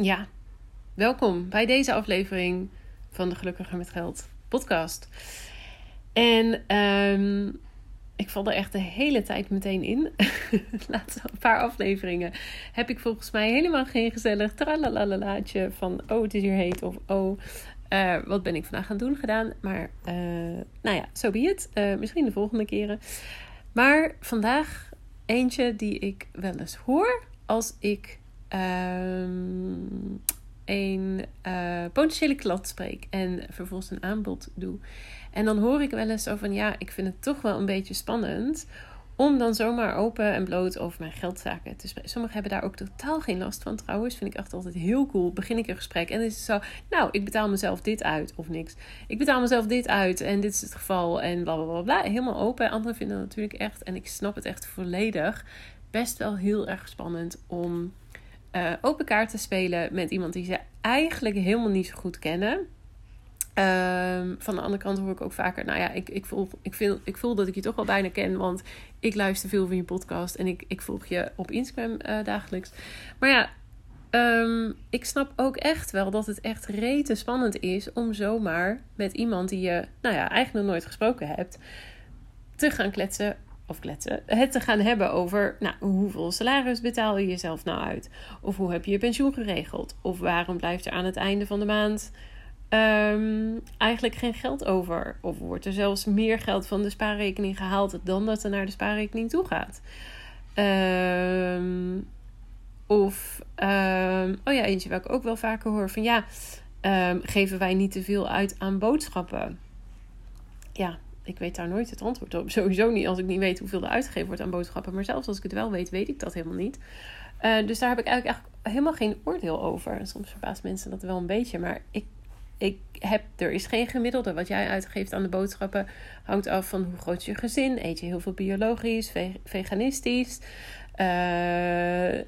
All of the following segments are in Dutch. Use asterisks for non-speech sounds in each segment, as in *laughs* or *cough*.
Ja, welkom bij deze aflevering van de Gelukkiger met Geld podcast. En um, ik val er echt de hele tijd meteen in. *laughs* de laatste paar afleveringen heb ik volgens mij helemaal geen gezellig tralalalaatje van oh het is hier heet of oh uh, wat ben ik vandaag gaan doen gedaan. Maar uh, nou ja, zo so het. Uh, misschien de volgende keren. Maar vandaag eentje die ik wel eens hoor als ik um, een uh, potentiële klant spreek en vervolgens een aanbod doe. En dan hoor ik wel eens zo van ja, ik vind het toch wel een beetje spannend om dan zomaar open en bloot over mijn geldzaken te spreken. Sommigen hebben daar ook totaal geen last van trouwens. Vind ik echt altijd heel cool. Begin ik een gesprek en dan is het zo, nou, ik betaal mezelf dit uit of niks. Ik betaal mezelf dit uit en dit is het geval en bla bla bla. bla. Helemaal open. Anderen vinden het natuurlijk echt, en ik snap het echt volledig, best wel heel erg spannend om uh, open kaart te spelen met iemand die ze eigenlijk helemaal niet zo goed kennen. Um, van de andere kant hoor ik ook vaker, nou ja, ik, ik, voel, ik, voel, ik voel dat ik je toch wel bijna ken, want ik luister veel van je podcast en ik, ik volg je op Instagram uh, dagelijks. Maar ja, um, ik snap ook echt wel dat het echt rete spannend is om zomaar met iemand die je, nou ja, eigenlijk nog nooit gesproken hebt, te gaan kletsen of kletsen, het te gaan hebben over nou, hoeveel salaris betaal je jezelf nou uit? Of hoe heb je je pensioen geregeld? Of waarom blijft er aan het einde van de maand um, eigenlijk geen geld over? Of wordt er zelfs meer geld van de spaarrekening gehaald dan dat er naar de spaarrekening toe gaat? Um, of, um, oh ja, eentje waar ik ook wel vaker hoor van ja, geven wij niet te veel uit aan boodschappen? Ja, ik weet daar nooit het antwoord op. *laughs* Sowieso niet als ik niet weet hoeveel er uitgegeven wordt aan boodschappen. Maar zelfs als ik het wel weet, weet ik dat helemaal niet. Uh, dus daar heb ik eigenlijk, eigenlijk helemaal geen oordeel over. Soms verbaast mensen dat wel een beetje. Maar ik, ik heb, er is geen gemiddelde. Wat jij uitgeeft aan de boodschappen hangt af van hoe groot is je gezin. Eet je heel veel biologisch, veganistisch? Uh, uh,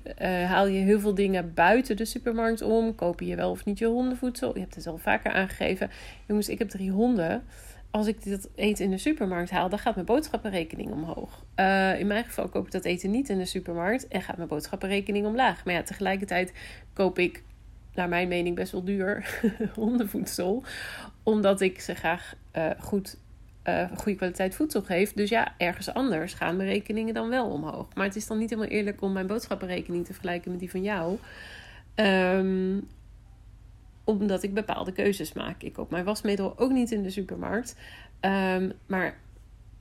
haal je heel veel dingen buiten de supermarkt om? Koop je wel of niet je hondenvoedsel? Je hebt het al vaker aangegeven. Jongens, ik heb drie honden als ik dit eten in de supermarkt haal, dan gaat mijn boodschappenrekening omhoog. Uh, in mijn geval koop ik dat eten niet in de supermarkt en gaat mijn boodschappenrekening omlaag. Maar ja, tegelijkertijd koop ik, naar mijn mening, best wel duur *laughs* hondenvoedsel. Omdat ik ze graag uh, goed, uh, goede kwaliteit voedsel geef. Dus ja, ergens anders gaan mijn rekeningen dan wel omhoog. Maar het is dan niet helemaal eerlijk om mijn boodschappenrekening te vergelijken met die van jou. Um, omdat ik bepaalde keuzes maak. Ik koop mijn wasmiddel ook niet in de supermarkt. Um, maar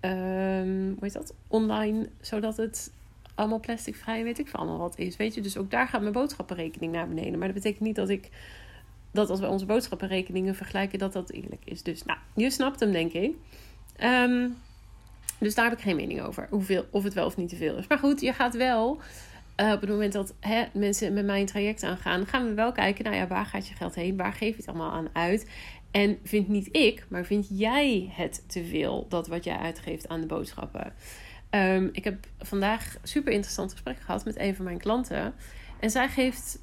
um, hoe heet dat? Online, zodat het allemaal plasticvrij, weet ik van allemaal wat is. Weet je, dus ook daar gaat mijn boodschappenrekening naar beneden. Maar dat betekent niet dat ik dat als we onze boodschappenrekeningen vergelijken, dat dat eerlijk is. Dus nou, je snapt hem, denk ik. Um, dus daar heb ik geen mening over. Hoeveel, of het wel of niet te veel is. Maar goed, je gaat wel uh, op het moment dat hè, mensen met mij een traject aangaan, gaan we wel kijken, nou ja, waar gaat je geld heen? Waar geef je het allemaal aan uit? En vind niet ik, maar vind jij het te veel, dat wat jij uitgeeft aan de boodschappen? Um, ik heb vandaag super interessant gesprek gehad met een van mijn klanten. En zij geeft.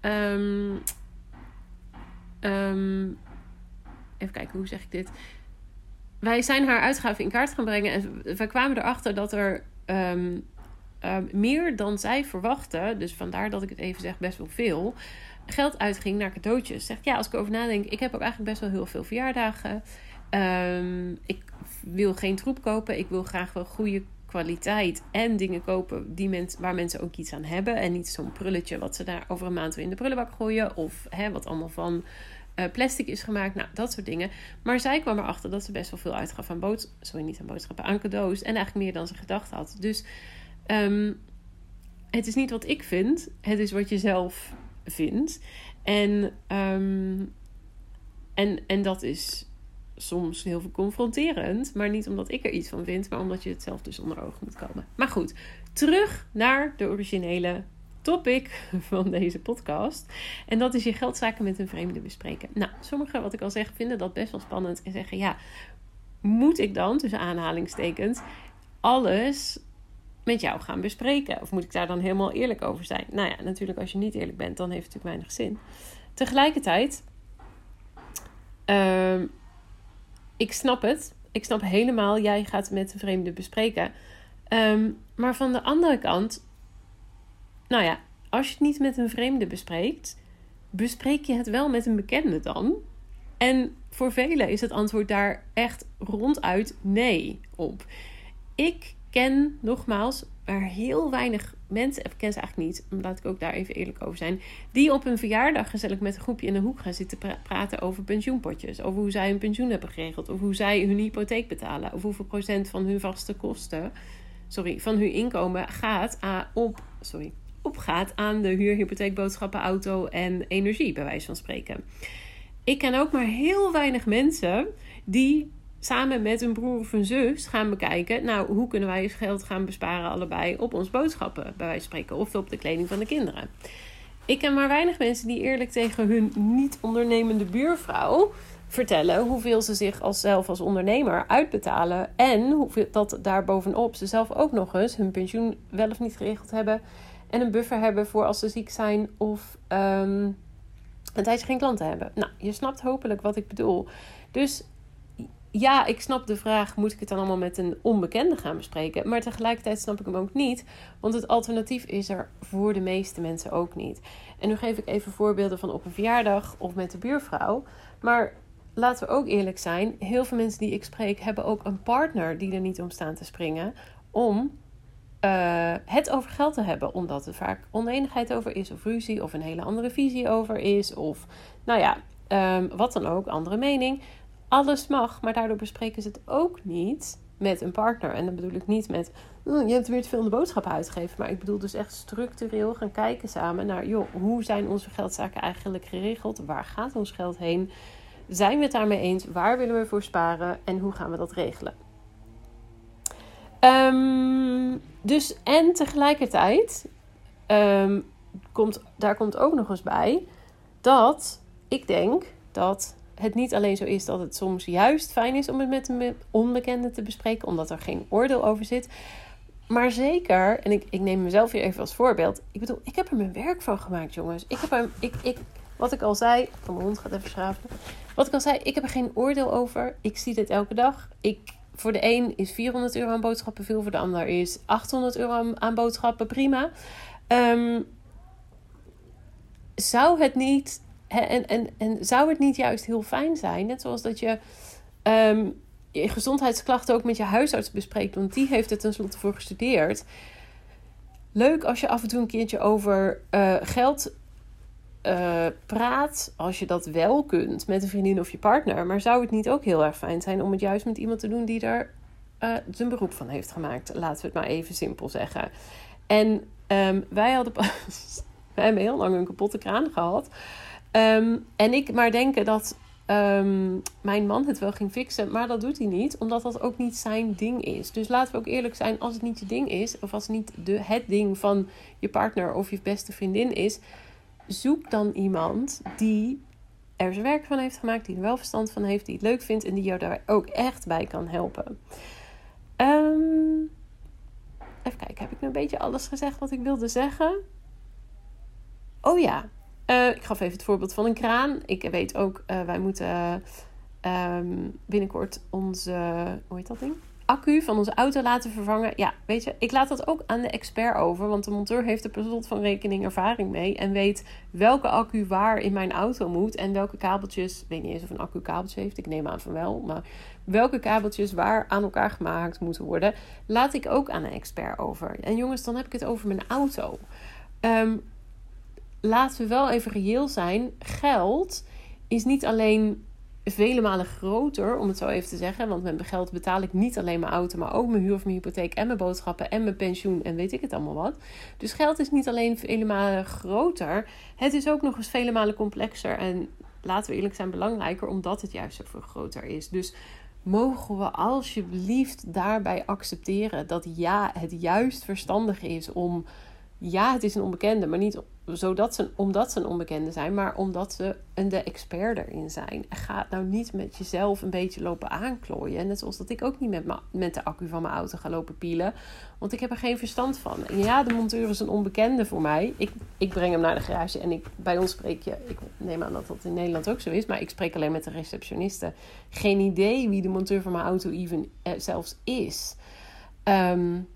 Um, um, even kijken, hoe zeg ik dit? Wij zijn haar uitgaven in kaart gaan brengen en we kwamen erachter dat er meer dan zij verwachten, dus vandaar dat ik het even zeg, best wel veel, geld uitging naar cadeautjes. Zegt ja, als ik over nadenk, ik heb ook eigenlijk best wel heel veel verjaardagen. Um, ik wil geen troep kopen, ik wil graag wel goede kwaliteit en dingen kopen die mens, waar mensen ook iets aan hebben. En niet zo'n prulletje wat ze daar over een maand weer in de prullenbak gooien. Of wat allemaal van uh, plastic is gemaakt. Nou, dat soort dingen. Maar zij kwam erachter dat ze best wel veel uitgaf aan boodschappen. Sorry, niet aan boodschappen, aan cadeaus. En eigenlijk meer dan ze gedacht had. Dus Um, het is niet wat ik vind, het is wat je zelf vindt. En, um, en, en dat is soms heel veel confronterend. Maar niet omdat ik er iets van vind, maar omdat je het zelf dus onder ogen moet komen. Maar goed, terug naar de originele topic *laughs* van deze podcast. En dat is je geldzaken met een vreemde bespreken. Nou, sommigen, wat ik al zeg, vinden dat best wel spannend en zeggen: ja, moet ik dan, tussen aanhalingstekens, alles met jou gaan bespreken? Of moet ik daar dan helemaal eerlijk over zijn? Nou ja, natuurlijk, als je niet eerlijk bent, dan heeft het natuurlijk weinig zin. Tegelijkertijd, uh, ik snap het. Ik snap helemaal, jij gaat met een vreemde bespreken. Um, maar van de andere kant, nou ja, als je het niet met een vreemde bespreekt, bespreek je het wel met een bekende dan? En voor velen is het antwoord daar echt ronduit nee op. Ik ken nogmaals maar heel weinig mensen, ik ken ze eigenlijk niet, laat ik ook daar even eerlijk over zijn, die op een verjaardag gezellig met een groepje in de hoek gaan zitten praten over pensioenpotjes. Over hoe zij hun pensioen hebben geregeld, of hoe zij hun hypotheek betalen, of hoeveel procent van hun vaste kosten, sorry, van hun inkomen gaat op, sorry, opgaat aan de huur, hypotheek, boodschappen, auto en energie, bij wijze van spreken. Ik ken ook maar heel weinig mensen die samen met een broer of een zus gaan bekijken. Nou, hoe kunnen wij geld gaan besparen allebei op ons boodschappen, bij wijze van spreken, of op de kleding van de kinderen. Ik ken maar weinig mensen die eerlijk tegen hun niet ondernemende buurvrouw vertellen hoeveel ze zich als zelf als ondernemer uitbetalen en hoeveel dat daarbovenop ze zelf ook nog eens hun pensioen wel of niet geregeld hebben en een buffer hebben voor als ze ziek zijn of um, een tijdje geen klanten hebben. Nou, je snapt hopelijk wat ik bedoel. Dus ja, ik snap de vraag: moet ik het dan allemaal met een onbekende gaan bespreken? Maar tegelijkertijd snap ik hem ook niet, want het alternatief is er voor de meeste mensen ook niet. En nu geef ik even voorbeelden van op een verjaardag of met de buurvrouw. Maar laten we ook eerlijk zijn: heel veel mensen die ik spreek hebben ook een partner die er niet om staan te springen om uh, het over geld te hebben, omdat er vaak oneenigheid over is, of ruzie, of een hele andere visie over is, of nou ja, um, wat dan ook, andere mening. Alles mag, maar daardoor bespreken ze het ook niet met een partner. En dan bedoel ik niet met, oh, je hebt weer te veel in de boodschappen uitgegeven. Maar ik bedoel dus echt structureel gaan kijken samen naar, joh, hoe zijn onze geldzaken eigenlijk geregeld? Waar gaat ons geld heen? Zijn we het daarmee eens? Waar willen we voor sparen? En hoe gaan we dat regelen? Um, dus en tegelijkertijd, um, komt, daar komt ook nog eens bij dat ik denk dat het niet alleen zo is dat het soms juist fijn is om het met een onbekende te bespreken, omdat er geen oordeel over zit. Maar zeker, en ik, ik neem mezelf hier even als voorbeeld. Ik bedoel, ik heb er mijn werk van gemaakt, jongens. Ik heb er, ik, ik, wat ik al zei. Oh, mijn hond gaat even schrapen. Wat ik al zei, ik heb er geen oordeel over. Ik zie dit elke dag. Ik voor de een is 400 euro aan boodschappen veel, voor de ander is 800 euro aan boodschappen prima. Um, zou het niet, en, en, en zou het niet juist heel fijn zijn, net zoals dat je um, je gezondheidsklachten ook met je huisarts bespreekt, want die heeft er tenslotte voor gestudeerd. Leuk als je af en toe een keertje over uh, geld uh, praat, als je dat wel kunt, met een vriendin of je partner. Maar zou het niet ook heel erg fijn zijn om het juist met iemand te doen die er uh, zijn beroep van heeft gemaakt? Laten we het maar even simpel zeggen. En um, wij hadden pas, *laughs* wij hebben heel lang een kapotte kraan gehad. Um, en ik maar denken dat um, mijn man het wel ging fixen, maar dat doet hij niet, omdat dat ook niet zijn ding is. Dus laten we ook eerlijk zijn, als het niet je ding is, of als het niet de, het ding van je partner of je beste vriendin is, zoek dan iemand die er zijn werk van heeft gemaakt, die er wel verstand van heeft, die het leuk vindt en die jou daar ook echt bij kan helpen. Um, even kijken, heb ik nu een beetje alles gezegd wat ik wilde zeggen? Oh ja, uh, ik gaf even het voorbeeld van een kraan. Ik weet ook, uh, wij moeten um, binnenkort onze, hoe heet dat ding? accu van onze auto laten vervangen. Ja, weet je, ik laat dat ook aan de expert over. Want de monteur heeft er per slot van rekening ervaring mee. En weet welke accu waar in mijn auto moet. En welke kabeltjes, ik weet niet eens of een accu kabeltje heeft. Ik neem aan van wel. Maar welke kabeltjes waar aan elkaar gemaakt moeten worden. Laat ik ook aan een expert over. En jongens, dan heb ik het over mijn auto. Um, laten we wel even reëel zijn. Geld is niet alleen vele malen groter, om het zo even te zeggen. Want met mijn geld betaal ik niet alleen mijn auto, maar ook mijn huur of mijn hypotheek en mijn boodschappen en mijn pensioen en weet ik het allemaal wat. Dus geld is niet alleen vele malen groter, het is ook nog eens vele malen complexer en laten we eerlijk zijn belangrijker, omdat het juist zoveel groter is. Dus mogen we alsjeblieft daarbij accepteren dat ja, het juist verstandig is om ja, het is een onbekende, maar niet zodat ze, omdat ze een onbekende zijn, maar omdat ze een de expert erin zijn. Ga nou niet met jezelf een beetje lopen aanklooien. Net zoals dat ik ook niet met, met de accu van mijn auto ga lopen pielen, want ik heb er geen verstand van. En ja, de monteur is een onbekende voor mij. Ik, ik breng hem naar de garage en ik, bij ons spreek je, ik neem aan dat dat in Nederland ook zo is, maar ik spreek alleen met de receptioniste. Geen idee wie de monteur van mijn auto even eh, zelfs is. Um,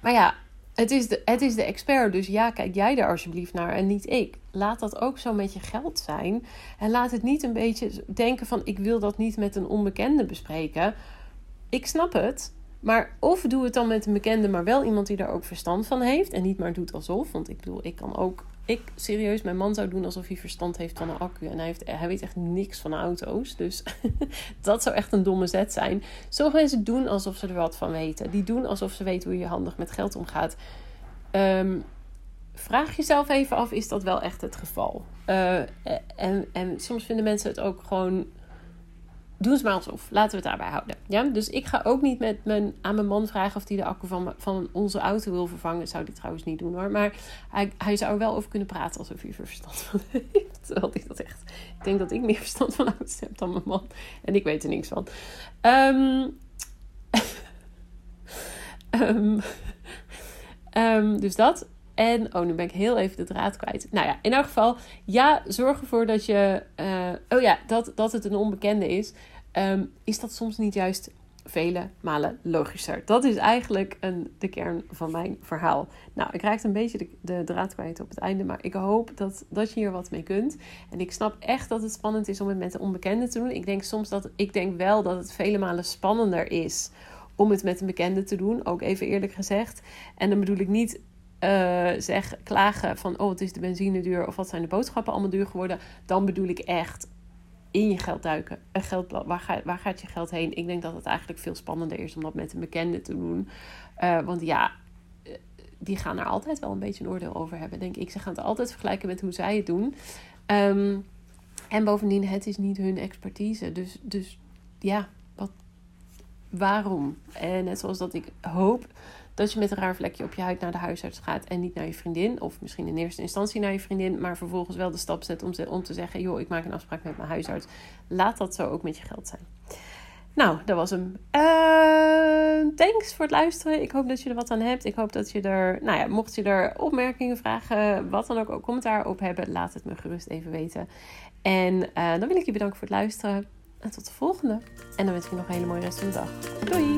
maar ja, het is, de, het is de expert, dus ja, kijk jij daar alsjeblieft naar en niet ik. Laat dat ook zo met je geld zijn. En laat het niet een beetje denken van ik wil dat niet met een onbekende bespreken. Ik snap het, maar of doe het dan met een bekende, maar wel iemand die daar ook verstand van heeft. En niet maar doet alsof. Want ik bedoel, ik kan ook. Ik serieus, mijn man zou doen alsof hij verstand heeft van een accu. En hij, heeft, hij weet echt niks van auto's. Dus *laughs* dat zou echt een domme zet zijn. Sommige mensen doen alsof ze er wat van weten. Die doen alsof ze weten hoe je handig met geld omgaat. Um, vraag jezelf even af: is dat wel echt het geval? Uh, en, en soms vinden mensen het ook gewoon doe eens maar alsof. Laten we het daarbij houden. Ja? Dus ik ga ook niet met mijn, aan mijn man vragen of hij de accu van, van onze auto wil vervangen. Zou hij trouwens niet doen hoor. Maar hij, hij zou er wel over kunnen praten alsof hij er verstand van heeft. *laughs* Terwijl hij dat echt. Ik denk dat ik meer verstand van auto's heb dan mijn man. En ik weet er niks van. Um, um, *laughs* dus dat. En, oh, nu ben ik heel even de draad kwijt. Nou ja, in elk geval, ja, zorg ervoor dat je, uh, oh ja, dat, dat het een onbekende is. Um, is dat soms niet juist vele malen logischer? Dat is eigenlijk een, de kern van mijn verhaal. Nou, ik raakte een beetje de, de, draad kwijt op het einde, maar ik hoop dat, dat je hier wat mee kunt. En ik snap echt dat het spannend is om het met een onbekende te doen. Ik denk soms dat, ik denk wel dat het vele malen spannender is om het met een bekende te doen. Ook even eerlijk gezegd. En dan bedoel ik niet uh, zeg, klagen van oh, het is de benzine duur of wat zijn de boodschappen allemaal duur geworden, dan bedoel ik echt in je geld duiken. Een geldblad, waar, gaat, waar gaat je geld heen? Ik denk dat het eigenlijk veel spannender is om dat met een bekende te doen. Uh, want ja, eh, die gaan er altijd wel een beetje een oordeel over hebben, denk ik. Ze gaan het altijd vergelijken met hoe zij het doen. Um, en bovendien, het is niet hun expertise. Dus, dus ja, wat, waarom? En net zoals dat ik hoop dat je met een raar vlekje op je huid naar de huisarts gaat en niet naar je vriendin. Of misschien in eerste instantie naar je vriendin, maar vervolgens wel de stap zet om, om te zeggen: joh, ik maak een afspraak met mijn huisarts. Laat dat zo ook met je geld zijn. Nou, dat was hem. Uh, thanks voor het luisteren. Ik hoop dat je er wat aan hebt. Ik hoop dat je er, nou ja, mocht je er opmerkingen, vragen, wat dan ook, ook commentaar op hebben, laat het me gerust even weten. En uh, dan wil ik je bedanken voor het luisteren. En tot de volgende. En dan wens ik je nog een hele mooie rest van de dag. Doei!